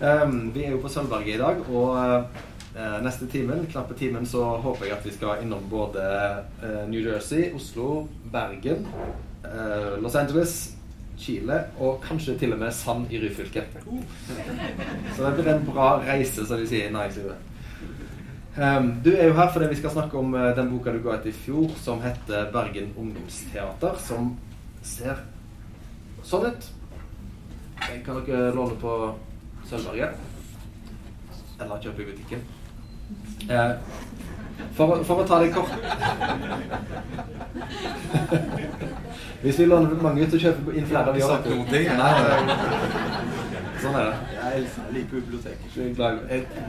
Um, vi er jo på Sølvberget i dag, og uh, neste timen, knappe timen, så håper jeg at vi skal innom både uh, New Jersey, Oslo, Bergen, uh, Los Angeles, Chile og kanskje til og med Sand i Ryfylke. Så det blir en bra reise, som de sier i næringslivet. Um, du er jo her fordi vi skal snakke om uh, den boka du ga ut i fjor, som heter 'Bergen ungdomsteater', som ser sånn ut. Kan dere låne på Sølvberget. Eller kjøpe i butikken. Eh, for, for, å ta det kort Hvis vi låner mange ut, så kjøper inn flere. Vi har sagt. Sånn er det. Jeg liker biblioteker.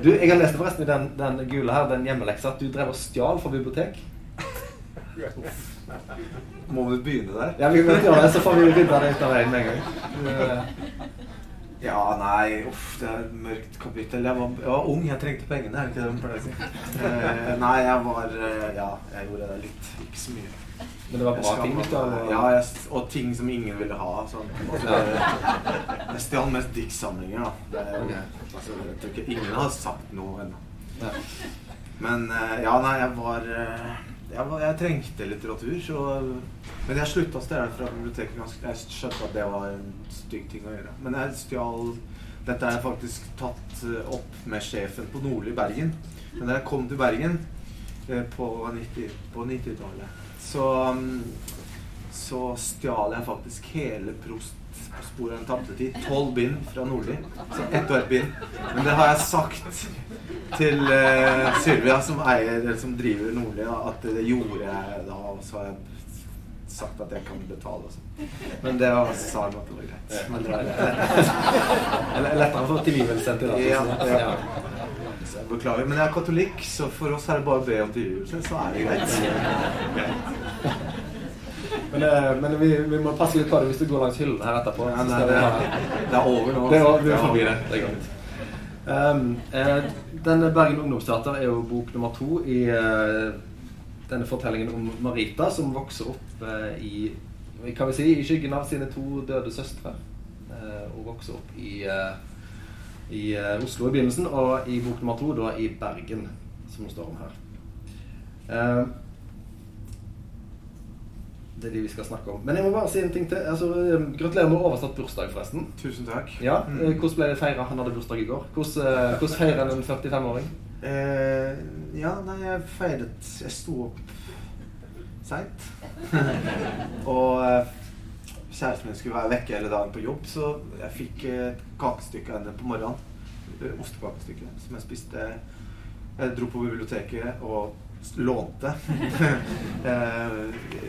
Du, jeg har lest forresten i den, den gule her, den hjemmeleksa, at du drev og stjal fra bibliotek. Må vi begynne der? Ja, vi kan gjøre det, så får vi rydda det ut av veien med en gang. Ja, nei, uff, det er et mørkt kapittel. Jeg var, jeg var ung, jeg trengte pengene, er det ikke det man pleier å si? Eh, nei, jeg var Ja, jeg gjorde det litt. Ikke så mye. Men det var bra ting? Hvis ja, jeg, og ting som ingen ville ha. Sånn. Jeg stjal mest diktsamlinger, da. Det, okay. altså, jeg tror ikke ingen har sagt noe ennå. Men eh, ja, nei, jeg var eh, jeg, jeg trengte litteratur, så Men jeg slutta å stjele fra biblioteket. Jeg skjønte at det var en stygg ting å gjøre. Men jeg stjal Dette er faktisk tatt eh, opp med sjefen på Nordli Bergen. Men da jeg kom til Bergen eh, på 90-tallet, så, mm, så stjal jeg faktisk hele Prost på sporet av en tapte tid. Tolv bind fra Nordli. Så ett og ett bind. Men det har jeg sagt til uh, Sylvia, som eier, eller som driver Nordli, at det gjorde jeg da. Og så har jeg sagt at jeg kan betale. Også. Men det var, sa hun at det var greit. Men det er lettere å få tilgivelse enn tillatelse. Ja, ja. Jeg beklager. Men jeg er katolikk, så for oss er det bare å be om tilgivelse, så er det greit. Men, eh, men vi, vi, må passe litt på det hvis du går langs hyllen her etterpå. Ja, nei, det, er, det, er over nå. Det er, vi er forbi det. Det er greit. Um, eh, denne Bergen Ungdomsteater er jo bok nummer to i uh, denne fortellingen om Marita, som vokser opp uh, i kan vi si, i skyggen av sine to døde søstre. Uh, og vokser opp i, i Oslo i begynnelsen, og i bok nummer to da i Bergen, som hun står om her. Det er de vi skal snakke om. Men jeg må bare si en ting til. Altså, um, gratulerer med oversatt bursdag, forresten. Tusen takk. Ja, mm. Eh, hvordan ble det feira? Han hadde bursdag i går. Hvordan, eh, hvordan feirer en 45-åring? Eh, ja, nei, jeg feiret Jeg sto opp seint. og eh, kjæresten min skulle være vekke hele dagen på jobb, så jeg fikk et kakestykke av henne på morgenen. Ostekakestykke som jeg spiste. Jeg dro på biblioteket og lånte eh,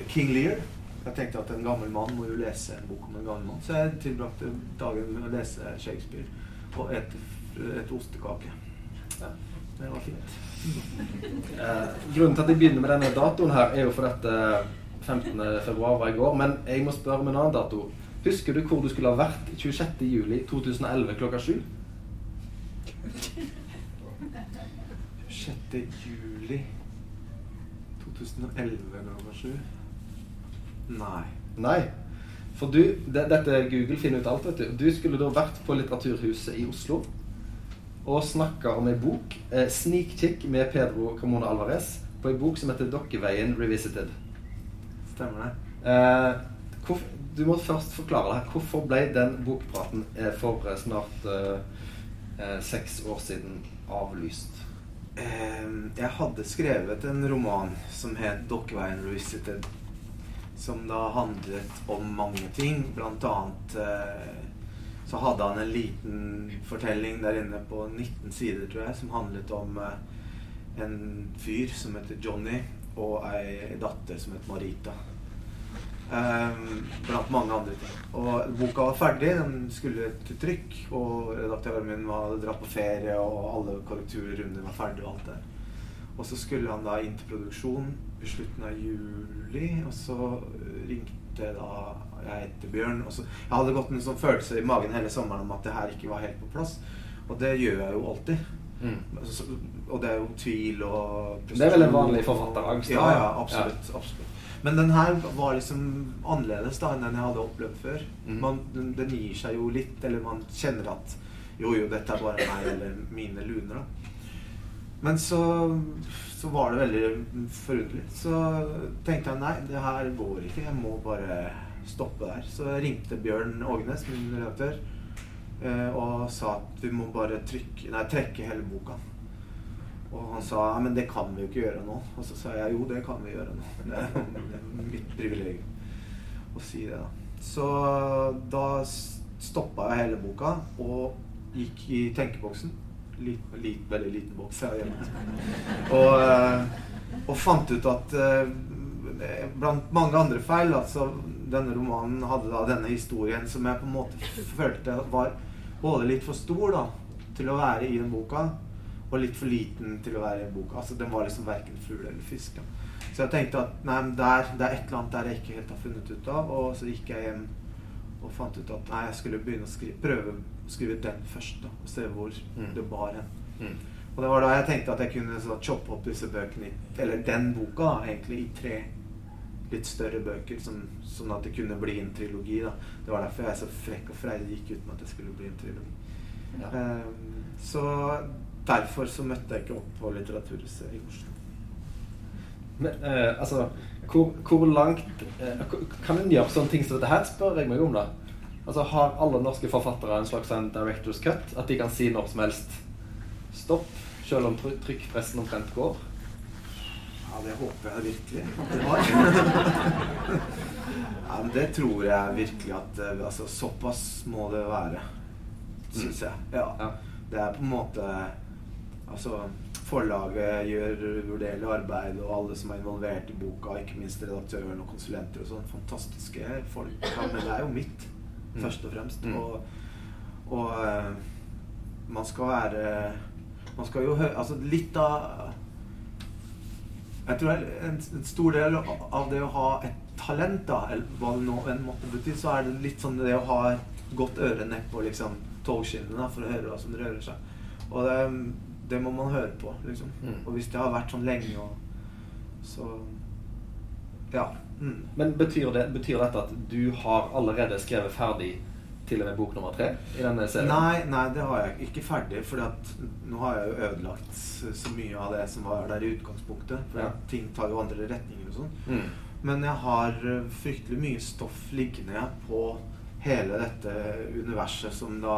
King Lear. Jeg tenkte at en gammel mann må jo lese en bok om en gammel mann. Så jeg tilbrakte dagen med å lese Shakespeare og et, et ostekake. Ja, det var fint. Eh, grunnen til at jeg begynner med denne datoen her, er jo fordi at 15. Eh, februar var i går. Men jeg må spørre om en annen dato. Husker du hvor du skulle ha vært 26. juli 2011 klokka sju? 26. juli 2011 ganger 7? Nei. Nei. For du, det, dette Google finner ut alt, vet du. Du skulle da vært på Litteraturhuset i Oslo og snakka om ei bok, eh, 'Snikkikk' med Pedro Camona Alvarez, på ei bok som heter 'Dokkeveien Revisited'. Stemmer det. Eh, hvor, du må først forklare deg. Hvorfor ble den bokpraten eh, for snart eh, eh, seks år siden avlyst? Ehm, jeg hadde skrevet en roman som het 'Dokkeveien Revisited'. Som da handlet om mange ting. Blant annet eh, så hadde han en liten fortelling der inne på 19 sider, tror jeg, som handlet om eh, en fyr som heter Johnny, og ei datter som het Marita. Um, blant mange andre ting. Og boka var ferdig, den skulle til trykk. Og redaktøren min hadde dratt på ferie, og alle korrekturrunder var ferdig Og alt det. Og så skulle han da inn til produksjon i slutten av juli, og så ringte da jeg til Bjørn. Og så, jeg hadde gått en sånn følelse i magen hele sommeren om at det her ikke var helt på plass. Og det gjør jeg jo alltid. Mm. Så, og det er jo tvil og Det er vel en vanlig forfatterangst? Ja, ja, absolutt. Ja. absolutt. Men den her var liksom annerledes da enn den jeg hadde opplevd før. Mm. Man, den, den, gir seg jo litt, eller man kjenner at jo, jo, dette er bare meg eller mine luner, da. Men så, så var det veldig forunderlig. Så tenkte jeg nei, det her går ikke. Jeg må bare stoppe der. Så ringte Bjørn Ågnes, min redaktør, eh, og sa at vi må bare trykke, nei, trekke hele boka. Og han sa ja, men det kan vi jo ikke gjøre nå. Og så sa jeg jo, det kan vi gjøre nå. Det er mitt privilegium å si det, da. Så da stoppa jeg hele boka og gikk i tenkeboksen Lit, lit, veldig liten boks her hjemme. Og, eh, og, fant ut at eh, blant mange andre feil altså, Denne romanen hadde da denne historien som jeg på en måte følte var både litt for stor da, til å være i den boka, og litt for liten til å være i boka. Altså, Den var liksom verken fugl eller fisk. Da. Så jeg tenkte at nei, der, det er et eller annet der jeg ikke helt har funnet ut av. Og så gikk jeg hjem og fant ut at nei, jeg skulle begynne å skrive, prøve å skrive den først. da, Og se hvor mm. det bar hen. Mm. Og det var da jeg tenkte at jeg kunne så choppe opp disse bøkene, eller den boka, da, egentlig i tre litt større bøker, som, sånn at det kunne bli en trilogi. da. Det var derfor jeg så frekk og freidig gikk ut med at det skulle bli en trilogi. Ja. Um, så derfor så møtte jeg ikke opp på Litteraturhuset i Oslo. Men eh, altså hvor, hvor langt eh, Kan en gjøre sånne ting som dette her, spør jeg meg om, da? Altså Har alle norske forfattere en slags en director's cut? At de kan si når som helst stopp, selv om trykkpressen omtrent går? Ja, det håper jeg virkelig at de har. ja, men det tror jeg virkelig at eh, altså, Såpass må det være, syns jeg. Ja. ja. Det er på en måte Altså Forlaget gjør uvurderlig arbeid, og alle som er involvert i boka, ikke minst redaktøren og konsulenter og sånn, fantastiske folk. Men det er jo mitt. Mm. først og fremst. Mm. Og, og uh, man skal være Man skal jo høre Altså litt av Jeg tror en, en, stor del av det å ha et talent, da, eller hva det nå enn måtte bety, så er det litt sånn det å ha godt øre nedpå liksom, togskinnene for å høre hva som rører seg. Og det, det må man høre på, liksom. Mm. Og hvis det har vært sånn lenge, og, så Ja. Mm. Men betyr, det, betyr, dette at du har allerede skrevet ferdig til og med bok nummer tre i denne serien? Nei, nei det har jeg ikke ferdig. For nå har jeg jo ødelagt så mye av det som var der i utgangspunktet. For ja. ting tar jo andre retninger og sånn. Mm. Men jeg har eh, fryktelig mye stoff liggende på hele dette universet som da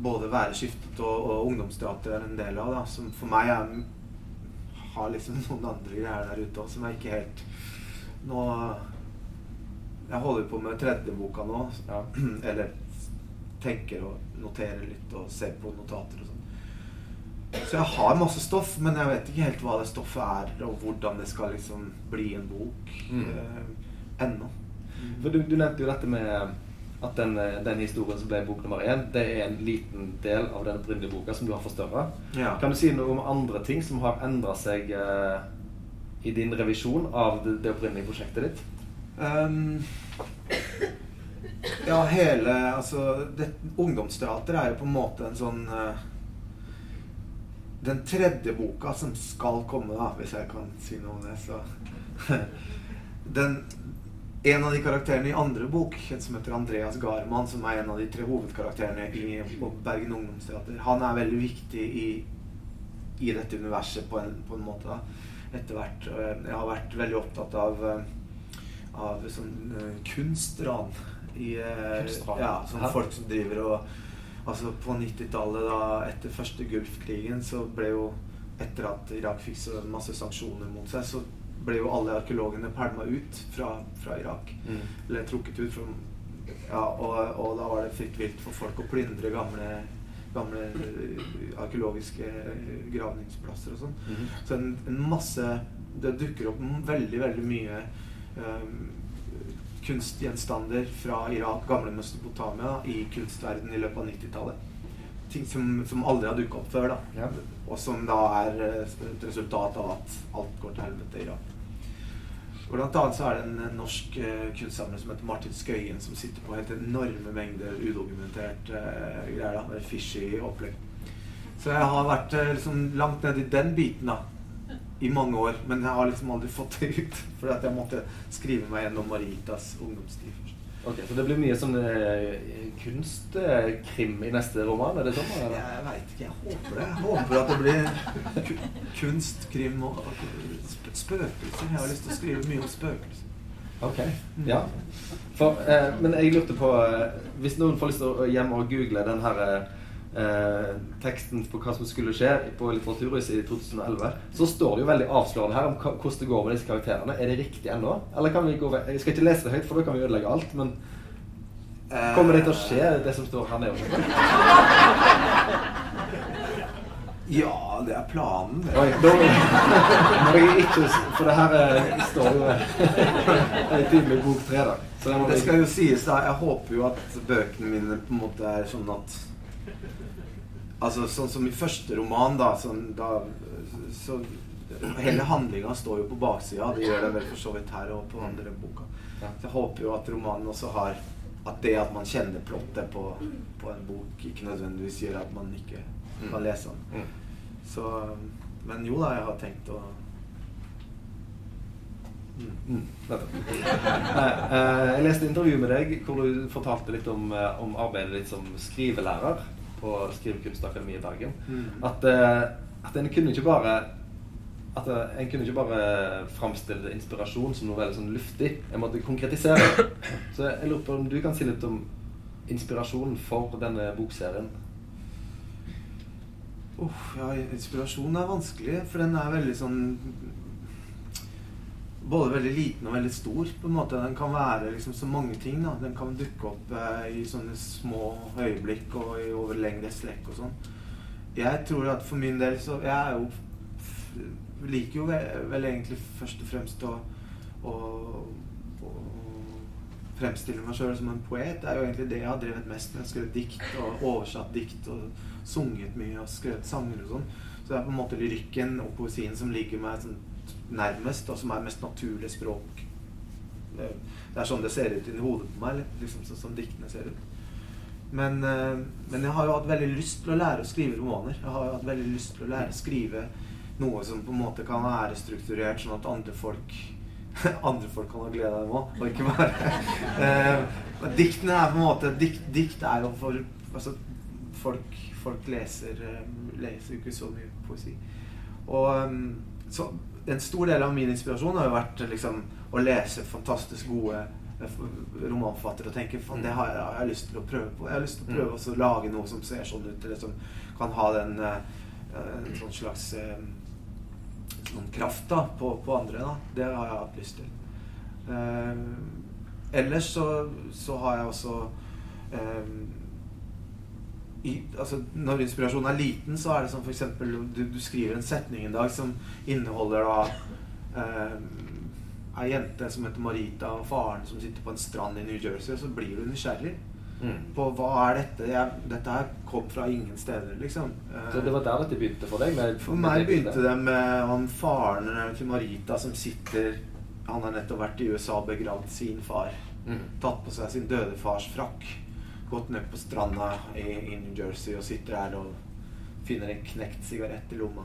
både Væreskiftet og, og ungdomsteater er en del av. Da, som for meg er har liksom noen andre greier der ute òg som jeg ikke helt Nå Jeg holder på med tredje boka nå. Ja. Eller tenker og noterer litt og ser på notater og sånn. Så jeg har masse stoff, men jeg vet ikke helt hva det stoffet er, og hvordan det skal liksom bli en bok mm. eh, ennå. For du, du nevnte jo dette med at den, eh, den, historien som ble bok nummer én, det er en liten del av den opprinnelige boka som du har forstørra. Ja. Kan du si noe om andre ting som har endra seg eh, i din revisjon av det, det opprinnelige prosjektet ditt? Um, ja, hele Altså, det, ungdomsteater er jo på en måte en sånn uh, Den tredje boka som skal komme, da, hvis jeg kan si noe om det, så den, en av de karakterene i andre bok, en som heter Andreas Garman, som er en av de tre hovedkarakterene i Bergen Ungdomsteater, han er veldig viktig i, i dette universet på en, på en måte. etter hvert. Jeg har vært veldig opptatt av, av sånn uh, kunstran. I, kunstran. ja, sånn folk som driver og Altså På 90-tallet, da etter første Gulfkrigen, så ble jo Etter at Irak fikk så masse sanksjoner mot seg, så ble jo alle arkeologene pælma ut fra, fra Irak. Mm. Eller trukket ut fra ja, og, og, da var det fritt vilt for folk å plyndre gamle, gamle eh, arkeologiske gravningsplasser og sånn. Mm. Så en, en, masse Det dukker opp veldig, veldig mye um, kunstgjenstander fra Irak, gamle Mesopotamia, i kunstverdenen i løpet av 90-tallet. Ting som, som, aldri har dukka opp før. da ja. Og som da er eh, et resultat av at alt går til helvete i Irak. Blant annet så er det en norsk uh, kunstsamler som heter Martin Skøyen, som sitter på helt enorme mengder udokumentert uh, greier. da, Fishy opplegg. Så jeg har vært uh, liksom langt ned i den biten da, i mange år. Men jeg har liksom aldri fått det ut. Fordi at jeg måtte skrive meg gjennom Maritas ungdomstid først. Ok, Så det blir mye sånn eh, kunstkrim i neste roman? Er det sånn? Eller? Jeg veit ikke. Jeg håper det. Jeg håper at det blir kunstkrim og, og spøkelser. Jeg har lyst til å skrive mye om spøkelser. Ok, ja. For, eh, men jeg lurte på eh, Hvis noen får lyst til å hjem og google den her eh, teksten på hva som skulle skje på Litteraturhuset i 2011, så står det jo veldig avslørende her om hvordan det går med disse karakterene. Er det riktig ennå? Eller kan vi gå ved Jeg skal ikke lese det høyt, for da kan vi ødelegge alt. Men kommer det til å skje, det som står her nede? Ja, det er planen. Det. Oi, da må jeg ikke For det her eh, står jo tydelig time bok tre, da. Så det, Det skal jo sies, da. Jeg håper jo at bøkene mine på en måte er sånn at Altså sånn som i første roman, da, sånn, da så Hele handlinga står jo på baksida. Det gjør det vel for så vidt her og på andre boka. Så jeg håper jo at romanen også har At det at man kjenner plottet på, på en bok, ikke nødvendigvis gjør at man ikke kan lese den. Så Men jo da, jeg har tenkt å mm. Mm. Eh, jeg leste intervju med deg hvor du fortalte litt om, eh, om arbeidet ditt som skrivelærer på Skrivekunstakademiet i Bergen. Mm. At, eh, at en kunne ikke bare at en kunne ikke bare framstille inspirasjon som noe veldig sånn luftig. En måtte konkretisere. Så jeg lurer på om du kan si litt om inspirasjonen for denne bokserien. Uff, ja, inspirasjon er vanskelig, for den er veldig sånn Både veldig liten og veldig stor. på en måte. Den kan være liksom så mange ting. da. Den kan dukke opp eh, i sånne små øyeblikk og i over lengre strekk og sånn. Jeg tror at for min del så Jeg er jo liker jo vel, vel egentlig først og fremst å, å, å fremstille meg sjøl som en poet. Er jo egentlig det jeg har drevet mest med. Skrevet dikt og oversatt dikt og sunget mye og skrevet sanger og sånn. Så det er på en måte lyrikken og poesien som ligger meg sånn nærmest, og som er mest naturlig språk. Det er sånn det ser ut inni hodet på meg, liksom sånn som diktene ser ut. Men, eh, men jeg har jo hatt veldig lyst til å lære å skrive romaner. Jeg har jo hatt veldig lyst til å lære å skrive noe som på en måte kan være strukturert, sånn at andre folk andre folk kan ha glede av dem òg, og ikke bare eh, Diktene er på en måte Dikt, dikt er jo for Altså, folk, folk leser, eh, leser ikke så mye poesi. Og um, så en stor del av min inspirasjon har jo vært liksom å lese fantastisk gode eh, romanforfattere og tenke at det har jeg, har lyst til å prøve på. Jeg har lyst til å prøve også å lage noe som ser sånn ut, eller som kan ha den eh, en sånn slags eh, sånn kraft da, på, på andre. Da. Det har jeg hatt lyst til. Eh, ellers så, så har jeg også eh, i, altså, Når inspirasjonen er liten, så er det som f.eks. Du, du skriver en setning en dag som inneholder da eh, ei jente som heter Marita, og faren som sitter på en strand i New Jersey, og så blir du nysgjerrig Mm. på hva er dette jeg, Dette her kom fra ingen steder, liksom. Så det var der dette begynte for deg? Med, for meg begynte det med han faren til Marita som sitter Han har nettopp vært i USA og begravd sin far. Mm. Tatt på seg sin døde fars frakk. Gått ned på stranda i, i New Jersey og sitter der og finner en knekt sigarett i lomma.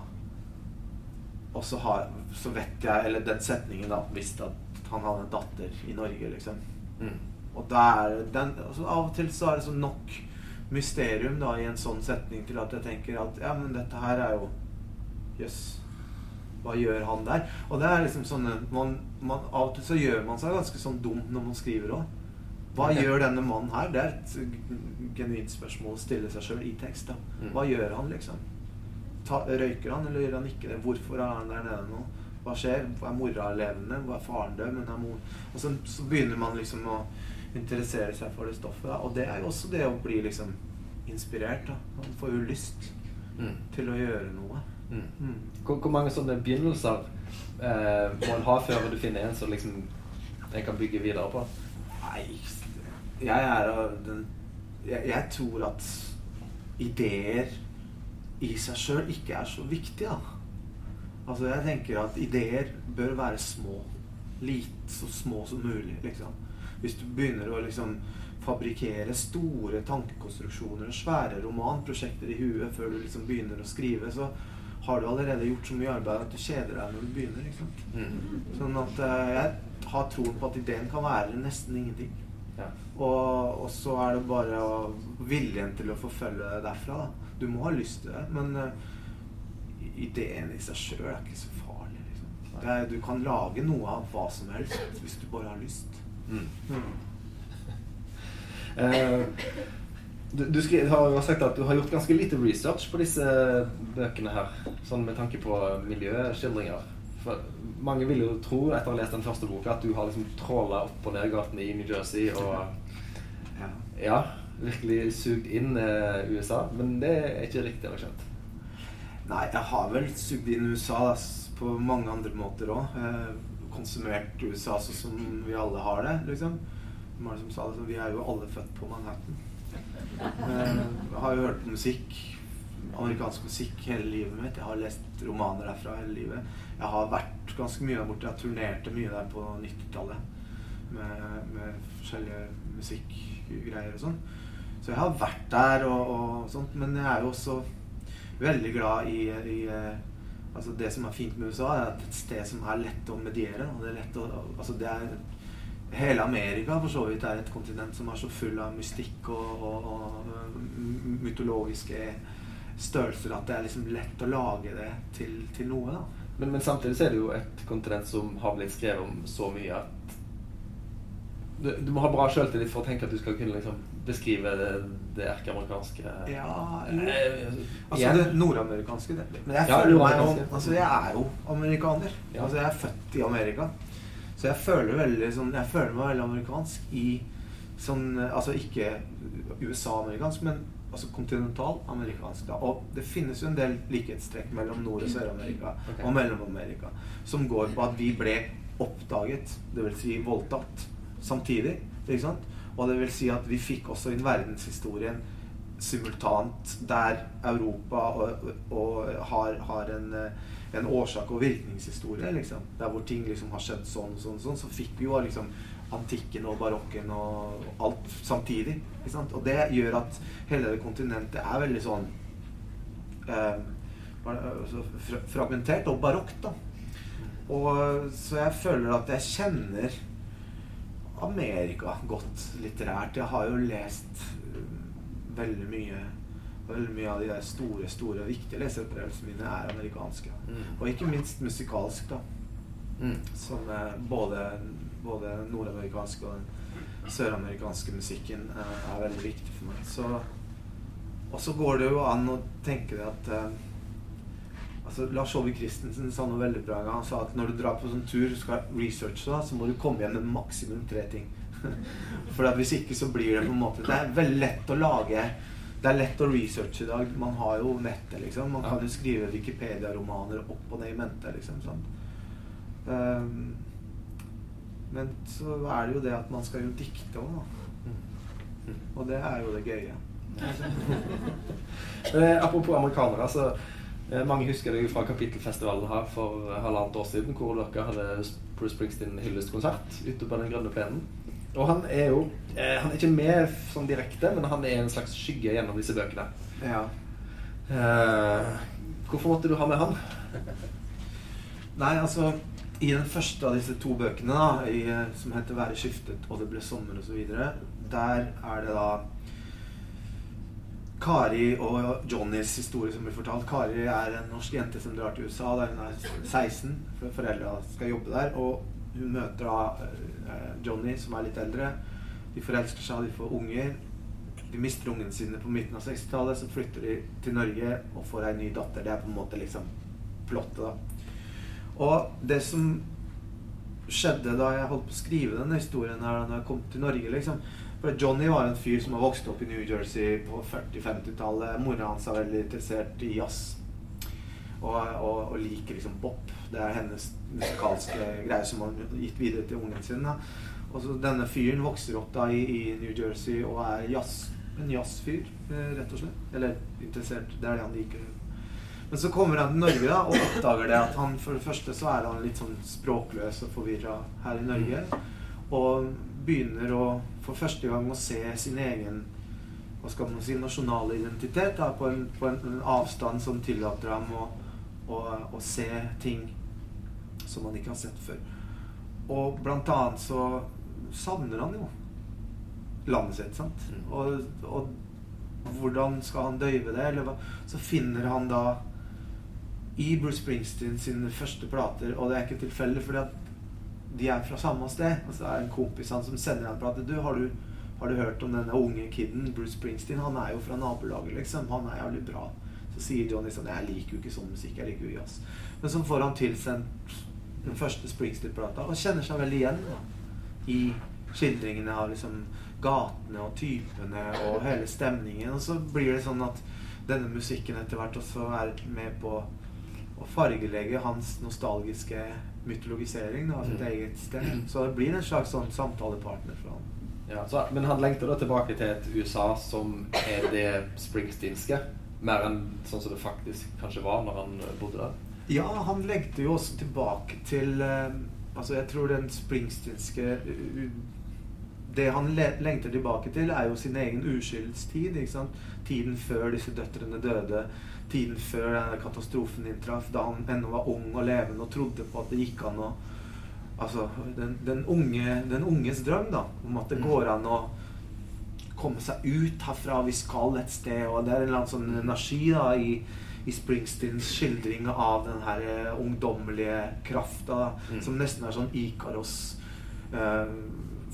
Og så, har, så vet jeg, eller den setningen da, visste at han hadde en datter i Norge, liksom. Mm. Og der, den, altså Av og til så er det sånn nok mysterium da i en sånn setning til at jeg tenker at ja, men dette her er jo Jøss. Hva gjør han der? Og det er liksom sånne man, man, Av og til så gjør man seg ganske sånn dum når man skriver òg. Hva okay. gjør denne mannen her? Det er et genuint spørsmål å stille seg sjøl i tekst. da. Mm. Hva gjør han, liksom? Ta, røyker han, eller gjør han ikke det? Hvorfor er han der nede nå? Hva skjer? Er mora levende? Hva er faren død? Men er mor Og så, så begynner man liksom å interessere seg for det stoffet. Da. Og det er jo også det å bli liksom inspirert. da. Man får jo lyst Mm. til å gjøre noe. Mm. Mm. Hvor, hvor mange sånne begynnelser eh, må en ha før du finner en som liksom en kan bygge videre på? Nei, jeg er av den jeg, jeg tror at ideer i seg sjøl ikke er så viktig, da. Altså, jeg tenker at ideer bør være små. Lite så små som mulig, liksom. Hvis du begynner å liksom fabrikkere store tankekonstruksjoner og svære romanprosjekter i huet før du liksom begynner å skrive, så har du allerede gjort så mye arbeid at du kjeder deg når du begynner. ikke sant? Mm. Sånn at eh, jeg har troen på at ideen kan være nesten ingenting. Ja. Og, og så er det bare viljen til å forfølge det derfra. Da. Du må ha lyst til det, men uh, ideen i seg sjøl er ikke så farlig. Liksom. Er, du kan lage noe av hva som helst hvis du bare har lyst. Mm. Uh, du, du har sagt at du har gjort ganske lite research på disse bøkene her. Sånn med tanke på miljøskildringer. For mange vil jo tro etter å ha lest den første boka at du har liksom tråla opp og ned gatene i New Jersey og ja, virkelig sugd inn eh, USA. Men det er ikke riktig, skjønt. Nei, jeg har vel sugd inn USA på mange andre måter òg. Eh, konsumert USA sånn som vi alle har det, liksom. Som sa det, vi er jo alle født på Manhattan. Eh, jeg har jo hørt musikk, amerikansk musikk hele livet mitt. Jeg har lest romaner derfra hele livet. Jeg har vært ganske mye der borte. Jeg turnerte mye der på 90-tallet med, med, forskjellige musikkgreier og sånn. Så jeg har vært der og, og sånt. Men jeg er jo også veldig glad i, i eh, altså Det som er fint med USA, er at et sted som er lett å mediere. Og det er lett å, altså det er Hele Amerika for så vidt er et kontinent som er så full av mystikk og, og, og mytologiske størrelser at det er liksom lett å lage det til, til noe. da. Men, men, samtidig så er det jo et kontinent som har blitt skrevet om så mye at du, du må ha bra sjøltillit for å tenke at du skal kunne liksom beskrive det, det erkeamerikanske Ja, eller eh, Altså det nordamerikanske. Det. Men jeg, ja, føler meg jo, altså jeg er jo amerikaner. Ja. Altså jeg er født i Amerika. Så jeg føler, veldig, sånn, jeg føler meg veldig amerikansk i sånn Altså ikke USA-amerikansk, men altså kontinental-amerikansk. Og det finnes jo en del likhetstrekk mellom Nord- og Sør-Amerika okay. og Mellom-Amerika som går på at vi ble oppdaget, dvs. Si voldtatt, samtidig. Ikke sant? Og det vil si at vi fikk også inn verdenshistorien simultant der Europa og, og har, har en, en, årsak- og virkningshistorie. Liksom. Der hvor ting liksom har skjedd sånn og sånn, sånn, så fikk vi jo liksom antikken og barokken og alt samtidig. Og det gjør at hele det kontinentet er veldig sånn eh, altså fragmentert og barokt. da. Og, så jeg føler at jeg kjenner Amerika godt litterært. Jeg har jo lest uh, veldig mye Veldig mye av de der store, store, viktige leseropplevelsene mine er amerikanske. Mm. Og ikke minst musikalsk, da. Mm. Som uh, både, både nordamerikansk og den søramerikanske musikken uh, er veldig viktig for meg. Så, og så går det jo an å tenke det at altså Lars Ove Christensen sa noe veldig bra en gang. Han sa at når du drar på sånn tur og skal researche, da, så må du komme hjem med maksimum tre ting. For at hvis ikke så blir det på en måte Det er veldig lett å lage Det er lett å researche i dag. Man har jo nettet, liksom. Man kan jo skrive Wikipedia-romaner opp og ned i mente, liksom. Sånn. Um, men så er det jo det at man skal jo dikte òg, da. Mm. Og det er jo det gøye. eh, apropos amerikanere, så Eh, mange husker det fra Kapittelfestivalen her for halvannet år siden, hvor dere hadde Bruce Springsteen hyllestkonsert ute på den grønne plenen. Og han er jo eh, Han er ikke med sånn direkte, men han er en slags skygge gjennom disse bøkene. Ja. Eh, hvorfor måtte du ha med han? Nei, altså I den første av disse to bøkene, da, i, eh, som heter 'Været skiftet', og 'Det ble sommer' osv., der er det da Kari og Johnnys historie som blir fortalt. Kari er en norsk jente som drar til USA da hun er 16. For foreldra skal jobbe der. Og hun møter da uh, Johnny, som er litt eldre. De forelsker seg, de får unger. De mister ungene sine på midten av 60-tallet. Så flytter de til Norge og får ei ny datter. Det er på en måte liksom plottet, da. Og det som skjedde da jeg holdt på å skrive denne historien her, da jeg kom til Norge, liksom for Johnny var en fyr som har vokst opp i New Jersey på 40-50-tallet. Mora hans er veldig interessert i jazz. Og, og, og, liker liksom bop. Det er hennes musikalske greier som har gitt videre til ungen sin. Da. Og så Denne fyren vokser opp da i, i New Jersey og er jazz, en jazzfyr, eh, rett og slett. Eller interessert. Det er det han liker. Men så kommer han til Norge da, og oppdager det at han for det første så er han litt sånn språkløs og forvirra her i Norge. Og begynner å for første gang å se sin egen hva skal man si, nasjonale identitet da, på, en, på en, en, avstand som tillater ham å, å, å, se ting som han ikke har sett før. Og blant annet så savner han jo landet sitt. sant? Mm. Og, og, hvordan skal han døyve det? Eller hva? Så finner han da i Bruce Springsteen sine første plater, og det er ikke tilfeldig, fordi at de er fra samme sted. Og så er det en kompis han som sender en plate. Du, har du, har du hørt om denne unge kiden, Bruce Springsteen? Han er jo fra nabolaget, liksom. Han er jævlig bra. Så sier Johnny sånn Jeg liker jo ikke sånn musikk. Jeg liker jo jazz. Men så får han tilsendt den første Springsteen-plata og kjenner seg veldig igjen da, i skildringene av liksom gatene og typene og hele stemningen. Og så blir det sånn at denne musikken etter hvert også er med på å fargelegge hans nostalgiske mytologisering av sitt mm. eget sted. Så det blir en slags sånn samtalepartner for han. Ja, så, men han lengter da tilbake til et USA som er det springsteenske? Mer enn sånn som det faktisk kanskje var når han bodde der? Ja, han lengter jo også tilbake til uh, Altså, jeg tror den springsteenske Det han lengter tilbake til, er jo sin egen uskyldstid. ikke sant? Tiden før disse døtrene døde. Tiden før denne katastrofen inntraff. Da han ennå var ung og levende og trodde på at det gikk an å Altså, den, den, unge, den unges drøm, da. Om at det mm. går an å komme seg ut herfra. Vi skal et sted. Og det er en eller annen sånn energi da i, i Springsteens skildring av den her uh, ungdommelige krafta mm. som nesten er sånn Ikaros. Uh,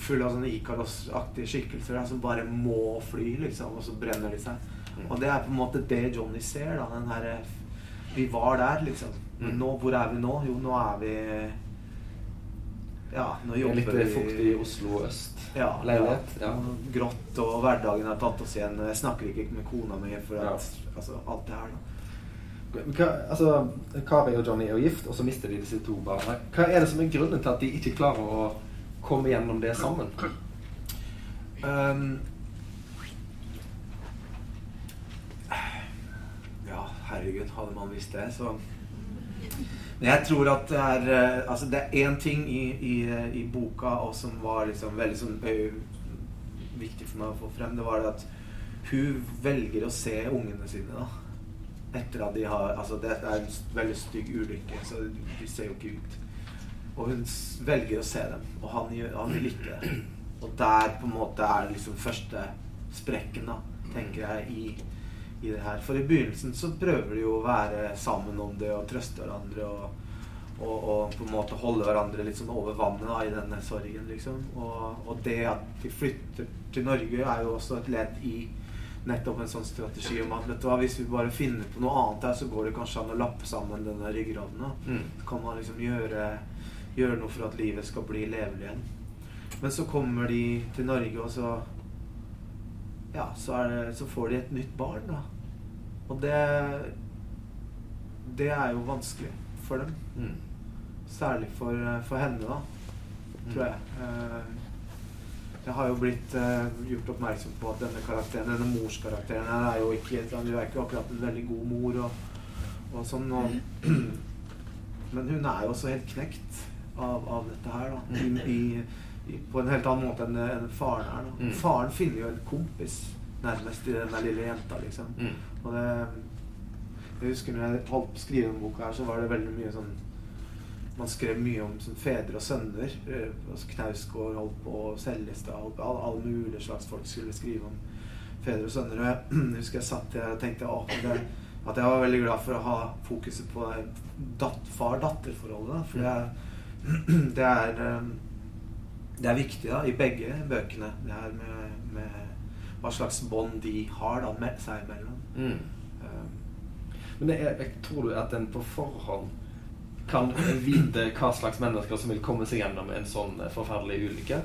full av sånne Ikaros-aktige skikkelser da, som bare må fly, liksom, og så brenner de seg. Mm. Og det er på en måte det Johnny ser. da, den her, Vi var der, liksom. Men mm. nå, hvor er vi nå? Jo, nå er vi ja, nå jobber Litt vi fuktig Oslo øst. Ja, leilighet. Ja. Grått, og hverdagen har tatt oss igjen. Jeg snakker ikke med kona mi for at, altså, alt det her. da. Hva, altså, Kari og Johnny er jo gift, og så mister de disse to barna. Hva er det som er grunnen til at de ikke klarer å komme gjennom det sammen? Um, ja, herregud, hadde man visst det, så men jeg tror at det er eh, Altså, det er én ting i, i, i, boka og som var liksom veldig sånn viktig for meg å få frem. Det var det at hun velger å se ungene sine, da. Etter at de har Altså, det er en veldig stygg ulykke, så de ser jo ikke ut. Og hun velger å se dem, og han, han vil ikke det. Og der på en måte er liksom første sprekken, da, tenker jeg, i i det her. For i begynnelsen så prøver de jo å være sammen om det og trøste hverandre og, og, og på en måte holde hverandre litt sånn over vannet da, i denne sorgen, liksom. Og, og, det at de flytter til Norge, er jo også et ledd i nettopp en sånn strategi om at vet du hva, hvis vi bare finner på noe annet her, så går det kanskje an å lappe sammen denne ryggraden. Mm. Så kan man liksom gjøre, gjøre noe for at livet skal bli levelig igjen. Men så kommer de til Norge, og så ja, så, det, så, får de et nytt barn, da. Og det Det er jo vanskelig for dem. Mm. Særlig for, for, henne, da. Tror jeg. Eh, jeg har jo blitt uh, gjort oppmerksom på at denne karakteren, denne morskarakteren her er jo ikke Hun er ikke akkurat en veldig god mor og, og sånn. Og, men hun er jo også helt knekt av, av dette her, da. I, i, på en helt annen måte enn, enn faren er. Da. Mm. Faren finner jo en kompis nærmest i den lille jenta, liksom. Mm. Og det Jeg husker når jeg holdt på å skrive denne boka her, så var det veldig mye sånn man skrev mye om sånn, fedre og sønner. Eh, altså Knausgård holdt på, Seljestad holdt på, alle, mulige slags folk skulle skrive om fedre og sønner. Og jeg husker jeg satt der og tenkte å, det, at jeg var veldig glad for å ha fokuset på far-datter-forholdet. For det er, det er um, det er viktig da, i begge bøkene, det her med, med hva slags bånd de har da, med seg imellom. Mm. Um, Men er, jeg tror du at en på forhånd kan vite hva slags mennesker som vil komme seg gjennom en sånn forferdelig ulykke?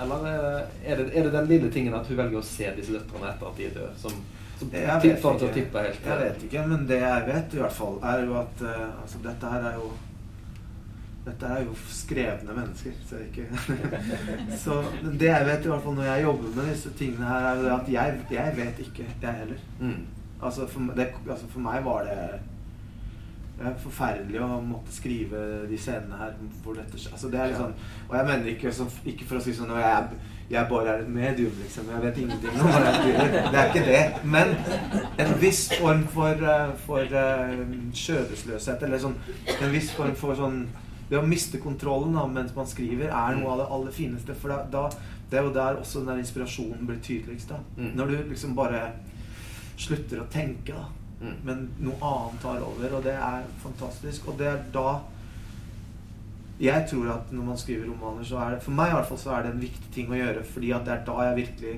Eller er det, er det den lille tingen at hun velger å se disse døtrene etter at de er døde, som, som å tippe helt Jeg vet ikke, men det jeg vet i hvert fall, er jo at uh, altså, dette her er jo dette er jo skrevne mennesker, så, så det jeg vet, i hvert fall når jeg jobber med disse tingene her, er jo at jeg, jeg vet ikke, jeg heller. Mm. Altså, for, det, altså, for, meg var det, det er forferdelig å måtte skrive de scenene her hvor dette altså, det er liksom, Og jeg mener ikke, så, ikke for å si sånn jeg, jeg bare er et medium, liksom. Jeg vet ingenting om hva jeg skriver. Det er ikke det. Men en viss form for, for, for uh, skjødesløshet, eller sånn En viss form for sånn det å miste kontrollen da, mens man skriver, er noe av det aller fineste. For da, da, Det er jo der også den der inspirasjonen blir tydeligst. Mm. Når du liksom bare slutter å tenke, da. Mm. Men noe annet tar over, og det er fantastisk. Og det er da Jeg tror at når man skriver romaner, så er det For meg i hvert fall så er det en viktig ting å gjøre, fordi at det er da jeg virkelig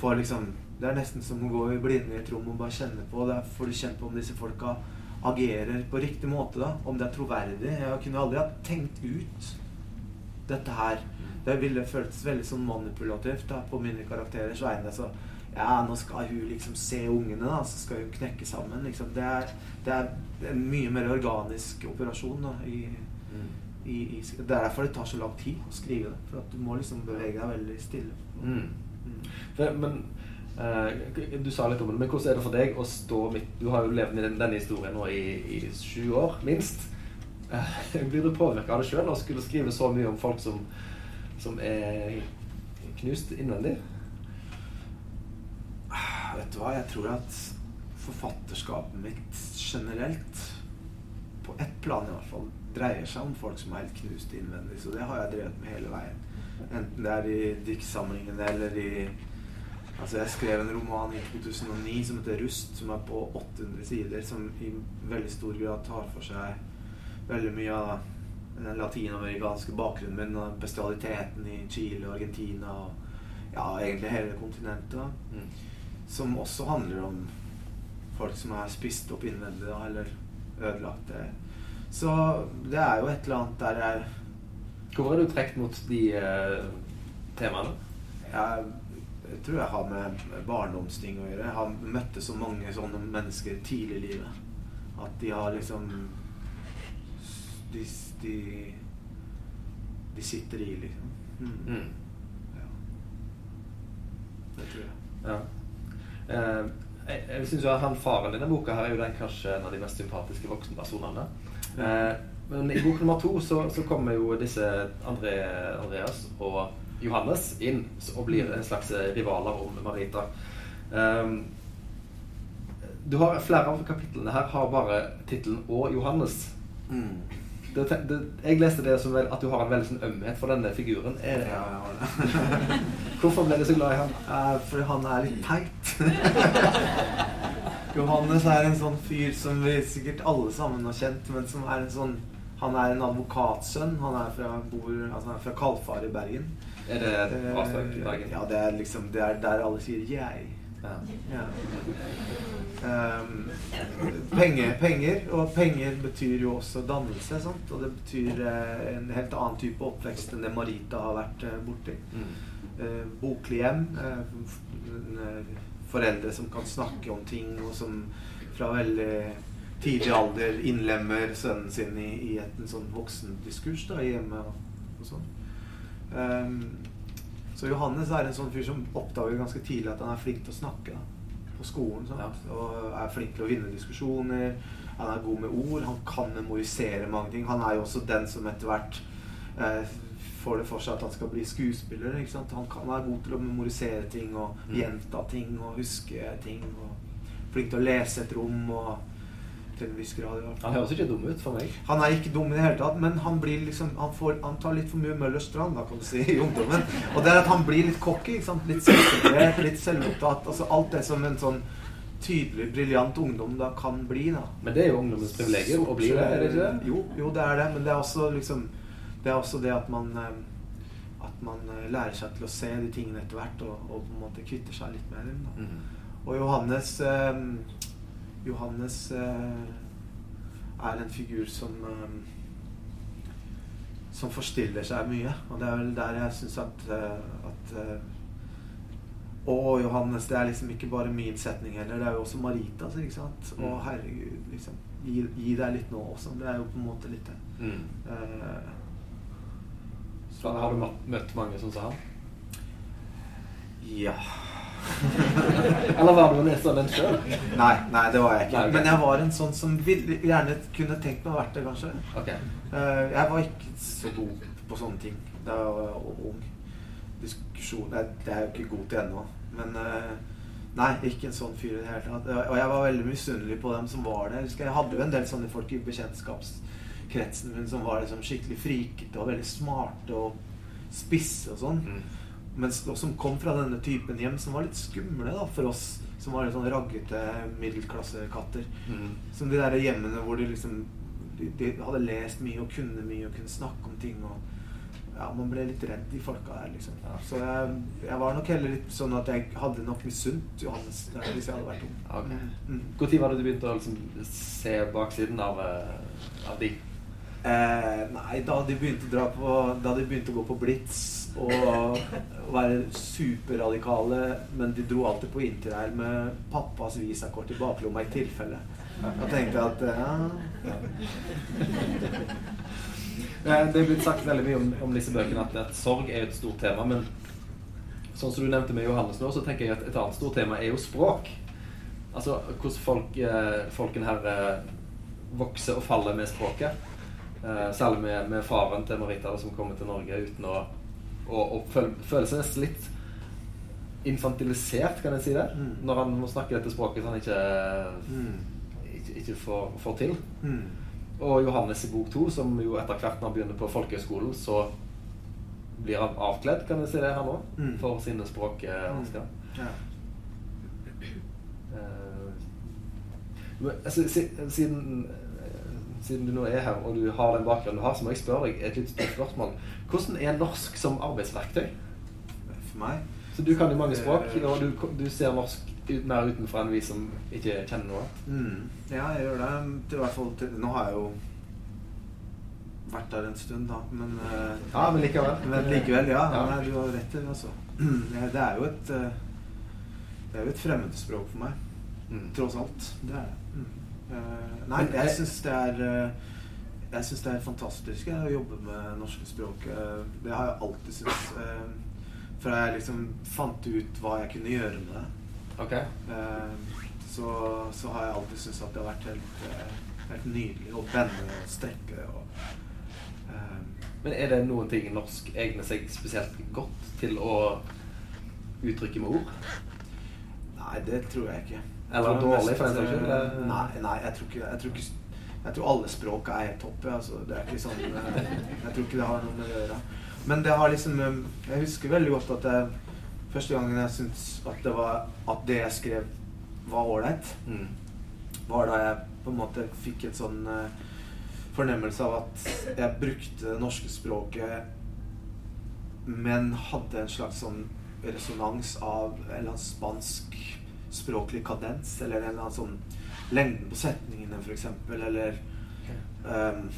får liksom Det er nesten som å gå i blinde i et rom og bare kjenne på. Der får du kjent på om disse folka agerer på riktig måte, da. Om det er troverdig. Jeg kunne aldri ha tenkt ut dette her. Det ville føltes veldig sånn manipulativt da, på mine karakterers vegne. Så ja, nå skal hun liksom se ungene, da, så skal hun knekke sammen. Liksom. Det, er, det er en mye mer organisk operasjon da, i, Mm. i, i Det er derfor det tar så lang tid å skrive det. For at du må liksom bevege deg veldig stille. Mm. Mm. Det, men Du sa litt om det, men hvordan er det for deg å stå midt Du har jo levd i den, denne historien nå i, i sju år, minst. Eh, blir du påvirka av det sjøl å skulle skrive så mye om folk som, som er knust innvendig? Vet du hva, jeg tror at forfatterskapet mitt generelt, på ett plan i hvert fall, dreier seg om folk som er helt knust innvendig. Så det har jeg drevet med hele veien. Enten det er i diktsamlingene eller i Altså, jeg skrev en roman i 2009 som heter 'Rust', som er på 800 sider, som i veldig stor grad tar for seg veldig mye av den latinamerikanske bakgrunnen min, og bestialiteten i Chile og Argentina og ja, egentlig hele kontinentet. Mm. som også handler om folk som er spist opp innvendig eller det. Så det er jo et eller annet der jeg, Hvor er du trukket mot de eh, temaene? jeg jeg tror jeg har med barndomsting å gjøre. Jeg har møtt så mange sånne mennesker tidlig i livet. At de har liksom De, de, de sitter i, liksom. Mm. Mm. Ja. Det tror jeg. Ja. Eh, jeg jeg syns han faren i denne boka her er jo den kanskje en av de mest sympatiske voksenpersonene. Eh, men i bok nummer to så, så kommer jo disse André, Andreas og Johannes inn og blir en slags rivaler om Marita. Um, du har Flere av kapitlene her har bare tittelen 'Og Johannes'. Mm. Det, det, jeg leste det som vel, at du har en veldig sånn ømhet for denne figuren. Er, Ja, har det. Hvorfor ble du så glad i han? Uh, fordi han er litt teit. Johannes er en sånn fyr som vi sikkert alle sammen har kjent, men som er en sånn Han er en advokatsønn. Han er fra, bor, altså han er fra Kalfar i Bergen. Er det i Bergen? Ja, det er liksom Det er der alle sier 'jeg'. Ja. Ja. Um, penger, penger, og penger betyr jo også dannelse. Sant? Og det betyr eh, en helt annen type oppvekst enn det Marita har vært eh, borti. Mm. Eh, boklig hjem. Eh, eh, foreldre som kan snakke om ting, og som fra veldig tidlig alder innlemmer sønnen sin i, i et, en sånn voksendiskurs da, hjemme og, og sånn. Ehm, så Johannes er en sånn fyr som oppdager ganske tidlig at han er flink til å snakke da, på skolen. Ja. Og er flink til å vinne diskusjoner. Han er god med ord. Han kan memorisere mange ting. Han er jo også den som etter hvert eh, får det for seg at han skal bli skuespiller. Ikke sant? Han, kan, han er god til å memorisere ting og Mm. gjenta ting og huske ting. Og flink til å lese et rom og til en viss grad. fall. Han høres ikke dum ut for meg. Han er ikke dum i det hele tatt, men han blir liksom Han, får, han tar litt for mye Møllers Strand, da, kan du si, i ungdommen. Og det er at han blir litt cocky. Litt selvsikker, litt selvopptatt. Altså alt det som en sånn tydelig, briljant ungdom da kan bli. da. Men det er jo ungdommens privilegium å bli det, er det ikke det? Jo, jo, det er det. Men det er også liksom Det er også det at man eh, At man eh, lærer seg til å se de tingene etter hvert, og, og på en måte kvitter seg litt med dem. da. Mm. Og Johannes eh, Johannes eh, er en figur som eh, Som forstiller seg mye. Og det er vel der jeg syns at, eh, at Å, Johannes, det er liksom ikke bare min setning heller. Det er jo også Maritas. ikke sant? Å, Mm. herregud, liksom. Gi, gi deg litt nå også. Det er jo på en måte litt det. Mm. Eh, Så har du møtt- mange som som han? ja. Eller var du en en sjøl? Nei, nei, det var jeg ikke. Nei, okay. Men jeg var en sånn som ville, gjerne kunne tenkt meg å vært det, kanskje. Okay. Eh, jeg var ikke så god på sånne ting da jeg var ung. Diskusjon det er jeg jo ikke god til ennå. Men eh, nei, ikke en sånn fyr i det hele tatt. Og jeg var veldig misunnelig på dem som var det. Jeg jeg hadde jo en del sånne folk i bekjentskapskretsen min som var liksom skikkelig frikete og veldig smarte og spisse og sånn. Mm. Men som kom fra denne typen hjem som var litt skumle da, for oss som var litt sånn raggete middelklassekatter. Mm. Som de der hjemmene hvor de liksom de, de, hadde lest mye og kunne mye og kunne snakke om ting. og ja, Man ble litt redd, de folka der, liksom. Ja. Så jeg, jeg, var nok heller litt sånn at jeg hadde nok misunt Johannes der, hvis jeg hadde vært ung. Okay. Mm. Når mm. var det du begynte å liksom, se baksiden av, eh, av de? Eh, nei, da de begynte å dra på Da de begynte å gå på Blitz og være superradikale, men de dro alltid på interrail med pappas visakort i baklomma i tilfelle. Da tenkte jeg at ja. Det er blitt sagt veldig mye om, om disse bøkene at, at, sorg er et stort tema. Men sånn som du nevnte med Johannes nå, så tenker jeg at et annet stort tema er jo språk. Altså hvordan folk, folken folkene her eh, vokser og faller med språket. Eh, særlig med, med, faren til Marita som kommer til Norge uten å, og føle, føle seg nesten litt infantilisert, kan jeg si det? Mm. Når han må snakke dette språket som han ikke, mm. ikke, ikke får, får, til. Mm. Og Johannes i bok to, som jo etter hvert når han begynner på folkehøyskolen, så blir han avkledd, kan jeg si det her nå, mm. for sine språkvansker. Mm. Ja. Uh, altså, siden siden du nå er her og du har den bakgrunnen du har, så må jeg spørre deg et litt stort spørsmål. Hvordan er norsk som arbeidsverktøy? For meg? Så du kan jo mange språk, eh, og du, du ser norsk ut, mer utenfor enn vi som ikke kjenner noe? Mm. Ja, jeg gjør det. Til hvert fall til, Nå har jeg jo vært der en stund, da. Men, uh, ja, men likevel. Men likevel, ja. ja. Nei, du har rett i det, altså. Det er jo et uh, Det er jo et fremmedspråk for meg. Mm. Tross alt. Det er det. Mm. Uh, nei, jeg syns det er uh, Jeg syns det er fantastisk å jobbe med norske språk. Det har jeg alltid syntes. Fra jeg liksom fant ut hva jeg kunne gjøre med det. Okay. Så, så, har jeg alltid syntes at det har vært helt, helt nydelig å vende og strekke. Og, Men er det noen ting norsk egner seg spesielt godt til å uttrykke med ord? Nei, det tror jeg ikke. Eller dårlig, for den saks skyld? Nei, nei jeg, tror ikke, jeg, tror ikke, jeg tror alle språk er helt topp. Altså, det er ikke sånn eh, Jeg tror ikke det har noe med å gjøre. Men det har liksom eh, Jeg husker veldig godt at jeg, første gangen jeg syntes at det, var, at det jeg skrev, var ålreit, mm. var da jeg på en måte fikk et sånn uh, fornemmelse av at jeg brukte det norske språket, men hadde en slags sånn resonans av en eller annen spansk språklig kadens, eller en eller annen sånn lengden på setningene, f.eks., eller um,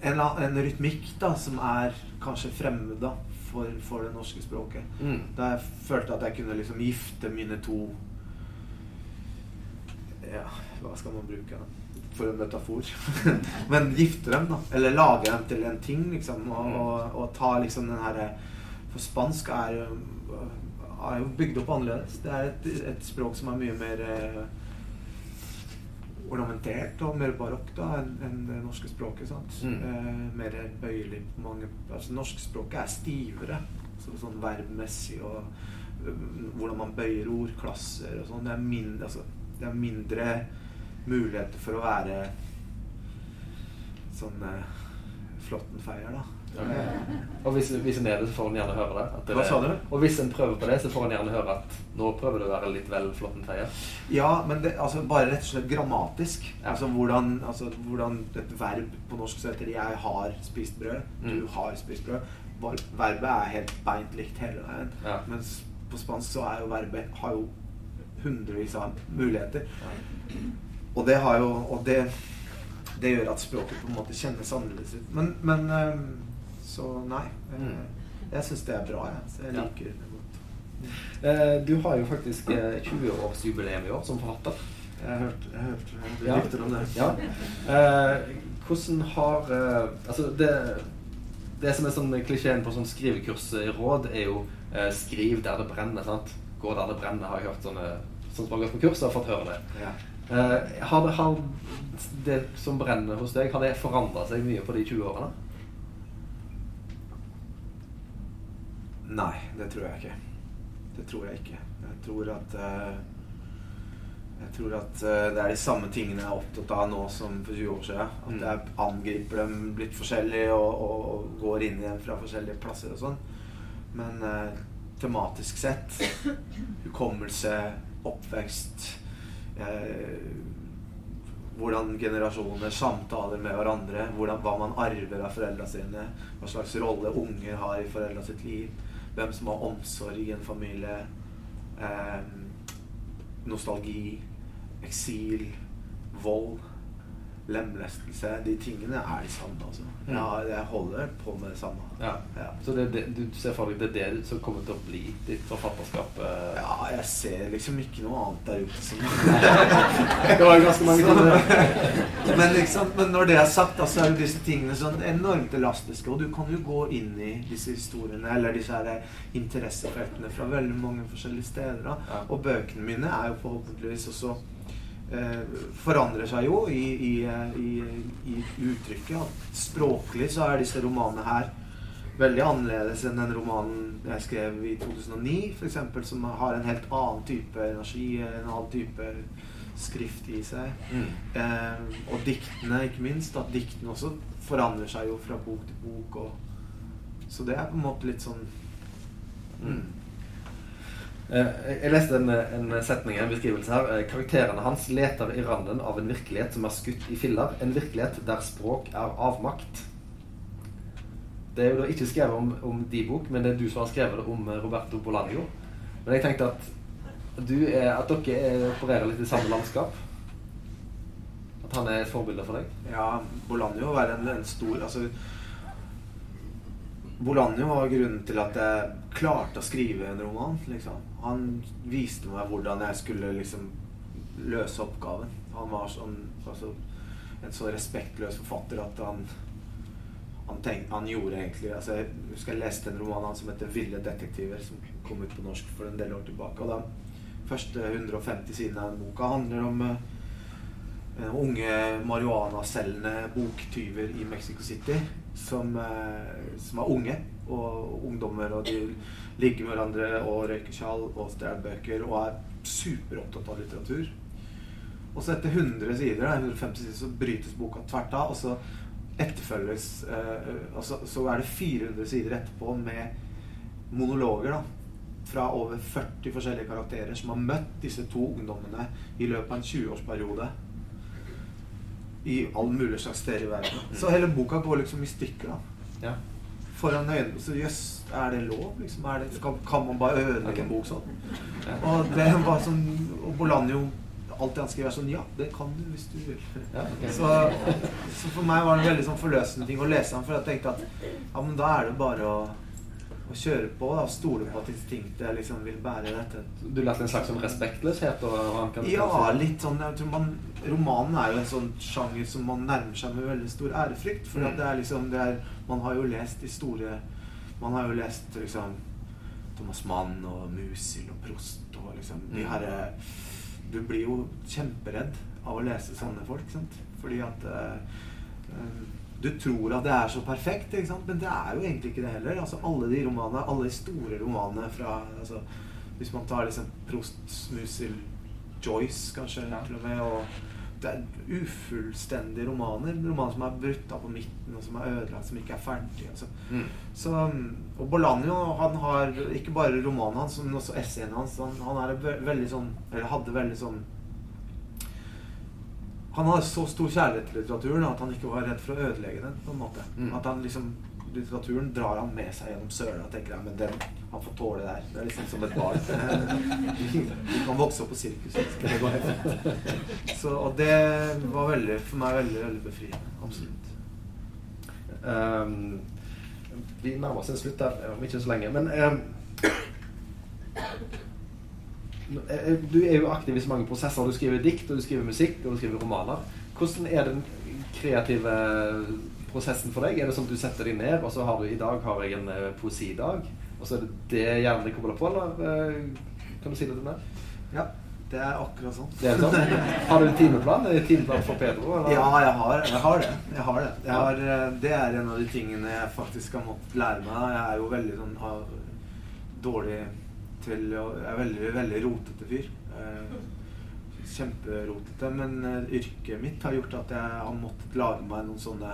en, en, rytmikk da, som er kanskje fremmed da, for, for, det norske språket. Mm. Da jeg følte at jeg kunne liksom gifte mine to Ja, hva skal man bruke da? for en metafor. Men gifte dem, da. Eller lage dem til en ting, liksom. Og, mm. og, og ta liksom den herre For spansk er jo er jo bygd opp annerledes. Det er et, et språk som er mye mer eh, ornamentert og mer barokk enn en det norske språket. sant? Mm. Eh, mer bøyelig på mange altså Norskspråket er stivere, så, sånn verbmessig og uh, hvordan man bøyer ord, klasser og sånn. Det, altså, det, er mindre muligheter for å være sånn eh, flåttenfeier, da. Og hvis, hvis en er det, så får en gjerne høre det. det Hva sa du? Og hvis en prøver på det, så får en gjerne høre at nå prøver du å være litt vel flåttenteier. Ja, men det, altså, bare rett og slett grammatisk. Altså, hvordan, altså, hvordan, et verb på norsk så heter 'jeg har spist brød', 'du mm. har spist brød'. Verbet er helt beint likt hele veien. Ja. Mens på spansk så er jo verbet har jo hundrevis av muligheter. Ja. Og det har jo Og det, det gjør at språket på en måte kjennes annerledes ut. Men, men um, så nei. Eh, mm. Jeg syns det er bra, jeg. Så jeg liker det godt. Eh, du har jo faktisk 20-årsjubileum eh, i år som forfatter. Jeg har hørt, jeg har ja. rykter om det. Ja. Eh, hvordan har eh, Altså, det, det som er sånn klisjeen på sånn råd er jo eh, 'skriv der det brenner'. sant? Gå der det brenner, har jeg hørt sånne sånn som har gått på kurs, har fått høre det. Ja. har, det, har det som brenner hos deg, har det forandra seg mye på de 20 årene? Nei, det tror jeg ikke. Det tror jeg ikke. Jeg tror at uh, Jeg tror at uh, det er de samme tingene jeg er opptatt av nå som for 20 år siden. At mm. jeg angriper dem litt forskjellig og, og, og, går inn igjen fra forskjellige plasser og sånn. Men uh, tematisk sett. Hukommelse, oppvekst eh, Hvordan generasjoner samtaler med hverandre. Hvordan, hva man arver av foreldra sine. Hva slags rolle unger har i foreldra sitt liv. Hvem som har omsorg i en familie. Eh, nostalgi. Eksil. Vold lemlestelse De tingene er de samme. Altså. Mm. Ja, jeg holder på med det samme. Ja. Ja. Så det, det, du ser for deg det er det som kommer til å bli ditt forfatterskap? eh? Ja, jeg ser liksom ikke noe annet der ute som Det var jo ganske mange sånne men, liksom, men når det er sagt, så altså, er jo disse tingene sånn enormt elastiske. Og du kan jo gå inn i disse historiene eller disse her interessefeltene fra veldig mange forskjellige steder. Da. Ja. Og bøkene mine er jo forhåpentligvis også forandrer seg jo i, i, eh, i, i uttrykket. Språklig så er disse romanene her veldig annerledes enn den romanen jeg skrev i 2009, f.eks., som har en helt annen type energi, en annen type skrift i seg. Mm. Eh, og diktene, ikke minst. At diktene også forandrer seg jo fra bok til bok. Og, så det er på en måte litt sånn mm. Eh, Jeg leste en, en setning, en beskrivelse her. Eh, Karakterene hans leter i randen av en virkelighet som er skutt i filler. En virkelighet der språk er avmakt. Det er jo da ikke skrevet om, om de bok, men det er du som har skrevet det om eh, Roberto Bolanio. Men jeg tenkte at, er, at dere er, opererer litt i samme landskap. At han er et forbilde for deg. Ja, Bolanio var en, en stor Altså Bolanio var grunnen til at jeg klarte å skrive en roman. Liksom. Han viste meg hvordan jeg skulle liksom løse oppgaven. Han var sånn, altså, en så respektløs forfatter at han han, tenk, han gjorde egentlig altså Jeg husker jeg leste en roman han som heter 'Ville detektiver', som kom ut på norsk for en del år tilbake. Og de første 150 sidene av den boka handler om uh, unge marihuanaselgende boktyver i Mexico City som, uh, som er unge og ungdommer, og de ligger med hverandre og røyke tjall og stjele bøker og er superopptatt av litteratur. Og så etter 100 sider, 150 sider så brytes boka tvert av, og så etterfølges eh, og så, så er det 400 sider etterpå med monologer da fra over 40 forskjellige karakterer som har møtt disse to ungdommene i løpet av en 20-årsperiode. I all mulig slags steder i verden. Så hele boka går liksom i stykker. da Ja. Foran øynene. Så jøss, er det lov? Liksom? Er det, kan, kan man bare ødelegge en bok sånn? Og det var sånn Og Bolanjo Alt han skriver, er sånn Ja, det kan du hvis du vil. Ja. Så, så for meg var det en veldig sånn forløsende ting å lese ham, for jeg tenkte at ja, men da er det bare å, å kjøre på og stole på at instinktet liksom vil bære dette. Du lærte en slags sånn respektløshet? Ja, litt sånn jeg tror man, Romanen er jo en sånn sjanger som man nærmer seg med veldig stor ærefrykt. For at det er liksom det er, Man har jo lest de store Man har jo lest liksom Thomas Mann og Musil og Prost og liksom de Mm. herre Du blir jo kjemperedd av å lese sånne folk, sant? Fordi at eh, eh, du tror at det er så perfekt, ikke sant? men det er jo egentlig ikke det heller. Altså, alle de romanene, alle de store romanene fra altså, Hvis man tar liksom Prost, Musil, Joyce kanskje Ja. til og med og det er ufullstendige romaner. Romaner som er brutt av på midten, og som er ødelagt, som ikke er ferdig. Altså. Mm. Så, og Bolanjo han har ikke bare romanen hans, men også essayene hans. Han, han veldig sånn Eller hadde veldig sånn Han hadde så stor kjærlighet til litteraturen at han ikke var redd for å ødelegge den. på en måte Mm. At han liksom Litteraturen drar han med seg gjennom søla tenker jeg. men den, han får tåle det der. Det er liksom som et barn. Du kan vokse opp på går. Så, og det var veldig, for meg veldig, veldig befriende. Absolutt. Um, vi nærmer oss en slutt der om ikke så lenge. Men eh, du er jo aktiv i så mange prosesser. Du skriver dikt, og du skriver musikk og du skriver romaner. Hvordan er den kreative prosessen for deg? Er det sånn at du setter deg ned, og så har du i dag har jeg en eh, poesidag, og så er det det hjernen din kobler på, eller eh, kan du si det til meg? Ja, det er akkurat sånn. Det er sånn? Har du en timeplan? Er det timeplan for Pedro? Eller? Ja, jeg har, jeg har det. Jeg har det. Jeg har, eh, det er en av de tingene jeg faktisk har måttet lære meg. Jeg er jo veldig sånn dårlig til å Jeg er veldig, veldig rotete fyr. Kjemperotete. Men yrket mitt har gjort at jeg har måttet lage meg noen sånne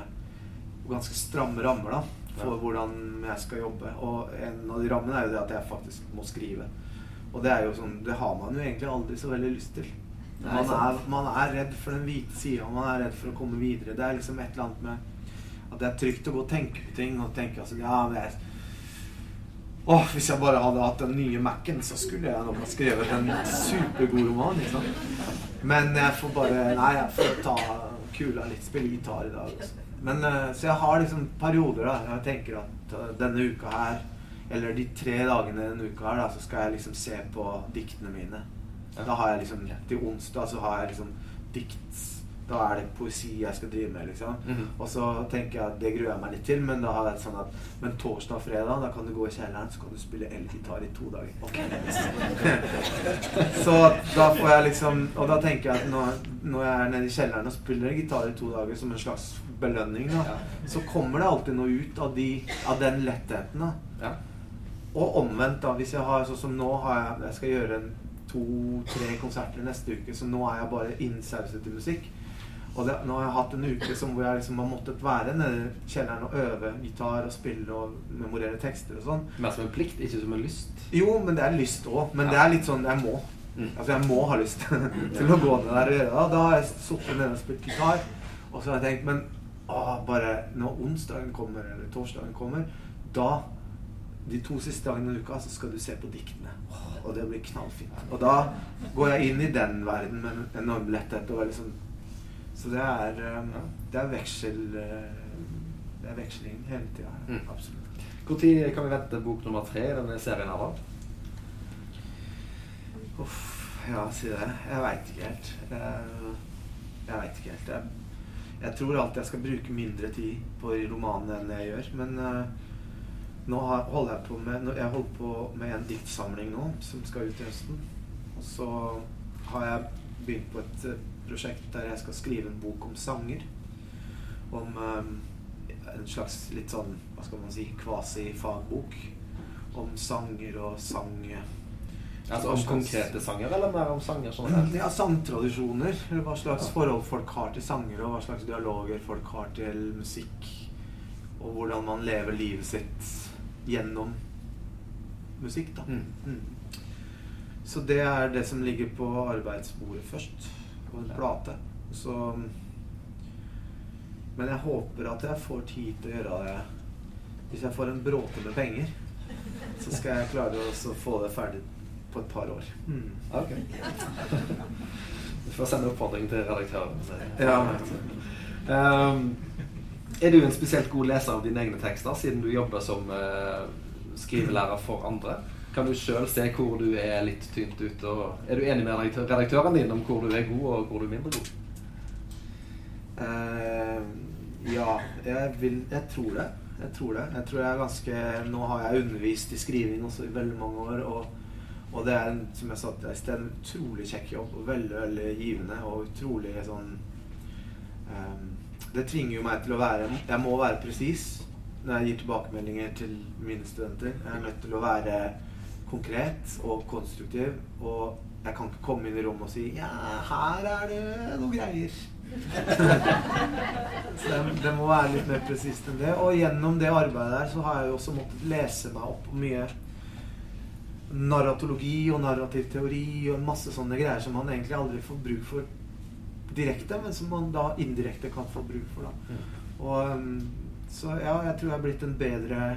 ganske stramme rammer, da. for Ja. hvordan jeg skal jobbe. Og en av de rammene er jo det at jeg faktisk må skrive. Og det er jo sånn Det har man jo egentlig aldri så veldig lyst til. Nei, Man er, man er redd for den hvite sida, man er redd for å komme videre. Det er liksom et eller annet med at det er trygt å gå og tenke på ting og tenke altså, ja, men jeg Åh, hvis jeg bare hadde hatt den nye Mac-en, så skulle jeg nok ha skrevet en supergod roman. Liksom. Men jeg får bare Nei, jeg får ta kula litt, spille gitar i dag. Også. Men, eh, så jeg har liksom perioder da jeg tenker at eh, denne uka her, eller de tre dagene denne uka her, da, så skal jeg liksom se på diktene mine. Da har jeg liksom Til onsdag så har jeg liksom dikt Da er det poesi jeg skal drive med, liksom. Mhm. Og så tenker jeg at det gruer jeg meg litt til, men da har jeg sånn at Men torsdag og fredag, da kan du gå i kjelleren, så kan du spille elgitar i to dager. Okay. så da får jeg liksom Og da tenker jeg at når, når jeg er nede i kjelleren og spiller gitar i to dager som en slags belønning, da, så kommer det alltid noe ut av, de, av den lettheten, da. Ja. Og omvendt, da. Hvis jeg har sånn som nå har jeg, jeg skal gjøre to-tre konserter neste uke, så nå er jeg bare innsauset i musikk. Og det, nå har jeg hatt en uke som hvor jeg liksom har måttet være nede i kjelleren og øve gitar og spille og memorere tekster og sånn. Mer som en plikt, ikke som en lyst. Jo, men det er lyst òg. Men Ja. det er litt sånn jeg må. Mm. Altså jeg må ha lyst til å gå ned der og gjøre det. Da har jeg sittet nede og spilt gitar, og så har jeg tenkt Men å, bare når onsdagen kommer, eller torsdagen kommer, da de to siste dagene i uka så skal du se på diktene. Og det blir knallfint. Og da går jeg inn i den verden med en enorm letthet. Og liksom, så det er, eh, det er veksel eh, Det er veksling hele tida. Mm. Absolutt. Når kan vi vente bok nummer tre i denne serien? her? Uff, ja, si det. Jeg veit ikke helt. Jeg veit ikke helt. Jeg, jeg tror alltid jeg skal bruke mindre tid på romanene enn jeg gjør. Men eh, nå holder jeg på med Jeg holder på med en diktsamling nå som skal ut i høsten. Og så har jeg begynt på et eh, prosjekt der jeg skal skrive en bok om sanger. Om eh, en slags litt sånn, hva skal man si, kvasi-fagbok. Om sanger og sang... Altså Om konkrete sanger, eller mer om sanger generelt? ja, sangtradisjoner. Hva slags forhold folk har til sanger, og hva slags dialoger folk har til musikk. Og hvordan man lever livet sitt gjennom musikk, da. Mm. Mm. Så det er det som ligger på arbeidsbordet først. På en plate. Så Men jeg håper at jeg får tid til å gjøre det Hvis jeg får en bråte med penger, så skal jeg klare å få det ferdig på et par år. Mm. Ok. Du får sende oppfordring til redaktøren. Ja. Um, er du en spesielt god leser av dine egne tekster, siden du jobber som uh, skrivelærer for andre? Kan du sjøl se hvor du er litt tynt ute? Og er du enig med redaktøren din om hvor du er god, og hvor du er mindre god? Uh, ja, jeg vil Jeg tror det. Jeg tror det. Jeg tror jeg er ganske Nå har jeg undervist i skriving også i veldig mange år, og, og det er, som jeg sa i sted, en utrolig kjekk jobb. Og veldig, veldig givende, og utrolig sånn um, Det tvinger jo meg til å være Jeg må være presis når jeg gir tilbakemeldinger til mine studenter. Jeg er nødt til å være konkret og konstruktiv, og jeg kan ikke komme inn i rommet og si Ja, her er det noe greier. så det, det må være litt mer presist enn det. Og gjennom det arbeidet der så har jeg jo også måttet lese meg opp på mye narratologi og narrativ teori og masse sånne greier som man egentlig aldri får bruk for direkte, men som man da indirekte kan få bruk for. da. Og, um, så ja, jeg tror jeg har blitt en bedre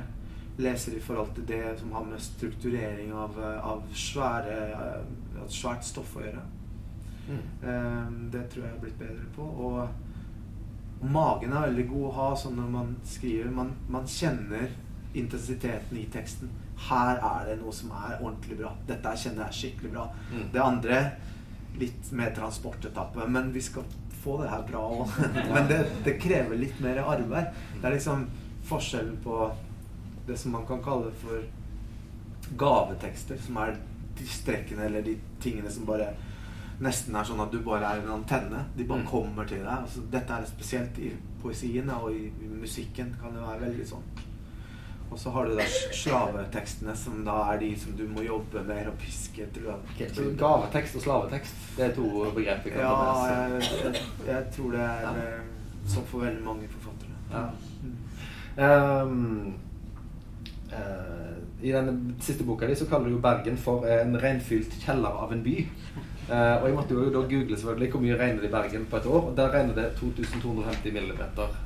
leser i forhold til det som har med strukturering av, eh, av svære, eh, av svært stoff å gjøre. Mm. Det tror jeg jeg har blitt bedre på. Og, og magen er veldig god å ha sånn når man skriver. Man, man kjenner intensiteten i teksten. Her er det noe som er ordentlig bra. Dette jeg kjenner jeg skikkelig bra. Mm. Det andre litt mer transportetappe. Men vi skal få det her bra òg. men det, det krever litt mer arbeid. Det er liksom forskjellen på det som man kan kalle for gavetekster, som er de strekkene eller de tingene som bare nesten er sånn at du bare er en antenne. De bare Mm. kommer til deg. Altså, dette er spesielt i poesien og i, i musikken kan det være veldig sånn. Og så har du da slavetekstene, som da er de som du må jobbe mer og piske til å okay, så gavetekst og slavetekst, det er to begrep vi kan Ja, ta med jeg, jeg, jeg tror det er Ja. eh, sånn for veldig mange forfattere. Ja. Um, uh, I den siste boka di så kaller du jo Bergen for en regnfylt kjeller av en by. Uh, og jeg måtte jo da google selvfølgelig hvor mye regner det i Bergen på et år. Og der regner det 2250 millimeter.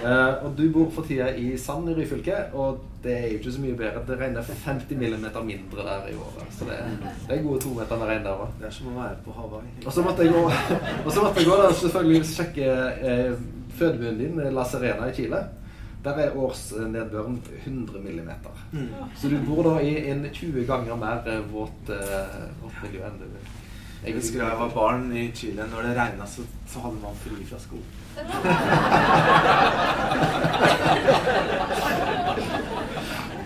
Uh, og du bor for tida i Sand i Ryfylke, og det er jo ikke så mye bedre. Det regner 50 millimeter mindre der i året. Så det, det er gode to meter med regn der òg. Det er som å være på Hawaii. Og så måtte jeg gå, og så måtte jeg gå da, selvfølgelig sjekke eh, fødebyen din, La Serena i Chile. Der er årsnedbøren 100 millimeter. Mm. Så du bor da i en 20 ganger mer eh, våt, uh, våt miljø enn du jeg husker da jeg var barn i Chile. Når det regna, så, så, hadde man fri fra skolen.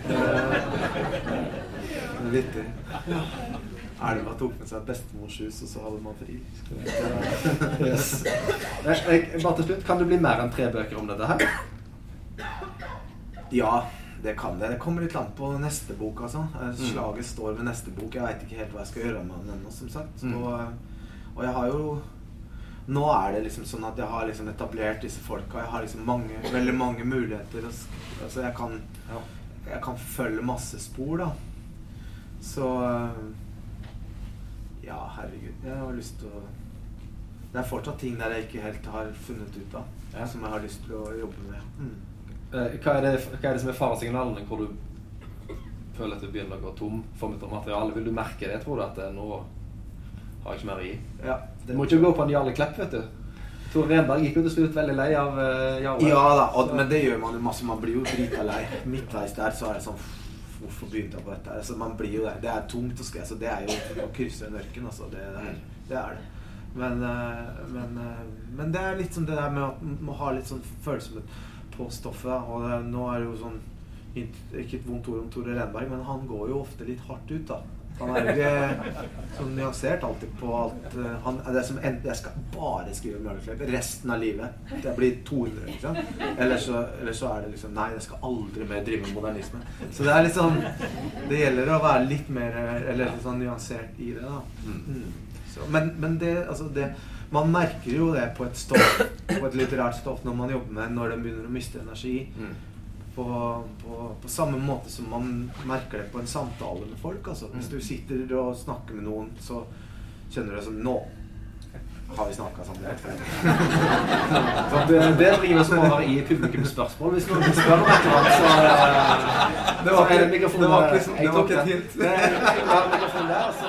det er vittig. Elva tok med seg bestemors hus, og så hadde man fri. yes. bare til slutt, Kan det bli mer enn tre bøker om dette her? Ja, det kan det. Det kommer litt an på neste bok. altså. Eh, mm. Slaget står ved neste bok. Jeg veit ikke helt hva jeg skal gjøre med den ennå, som sagt. Mm. Og, og, jeg har jo Nå er det liksom sånn at jeg har liksom etablert disse folka. Jeg har liksom mange, veldig mange muligheter. Altså, jeg kan, jeg kan følge masse spor, da. Så Ja, herregud. Jeg har lyst til å Det er fortsatt ting der jeg ikke helt har funnet ut av, ja. som jeg har lyst til å jobbe med. Mm. Eh, hva er, det, hva er det som er faresignalene hvor du føler at du begynner å gå tom for materiale? Vil du merke det? Tror du at det nå har jeg ikke mer i? Ja, du må ikke gå på en Jarle Klepp, vet du. Tor Renberg gikk jo til slutt veldig lei av uh, Jarle. Ja da, og, men det gjør man jo masse. Man blir jo drita lei. Midtveis der så er det sånn Hvorfor begynte jeg på dette? Altså, man blir jo det. Det er tungt å skrive. Så det er jo å krysse en ørken, altså. Det, der, det er det. Men, uh, men, uh, men, det er litt som det der med at man må ha litt sånn følelse på stoffet. Og det, nå er det jo sånn Ikke et vondt ord om Tore Renberg, men han går jo ofte litt hardt ut, da. Han er jo ikke sånn nyansert alltid på alt uh, han, det er som Jeg skal bare skrive om Jarle resten av livet. Det blir 200, liksom. Eller så, eller så, er det liksom Nei, jeg skal aldri mer drive med modernisme. Så det er litt sånn Det gjelder å være litt mer Eller litt sånn nyansert i det, da. Mm. mm. Så, men, men det Altså, det man merker jo det på et stoff, på et litterært stoff når man jobber med når den begynner å miste energi. Mm. På, på, på, samme måte som man merker det på en samtale med folk. Altså. Hvis mm. du sitter og snakker med noen, så kjenner du det som Nå har vi snakka sammen helt det, det driver som over i publikumsspørsmål. Hvis noen spør om et eller annet, så Det var ikke, det var ikke, det var ikke et hint. Det var mikrofonen der, så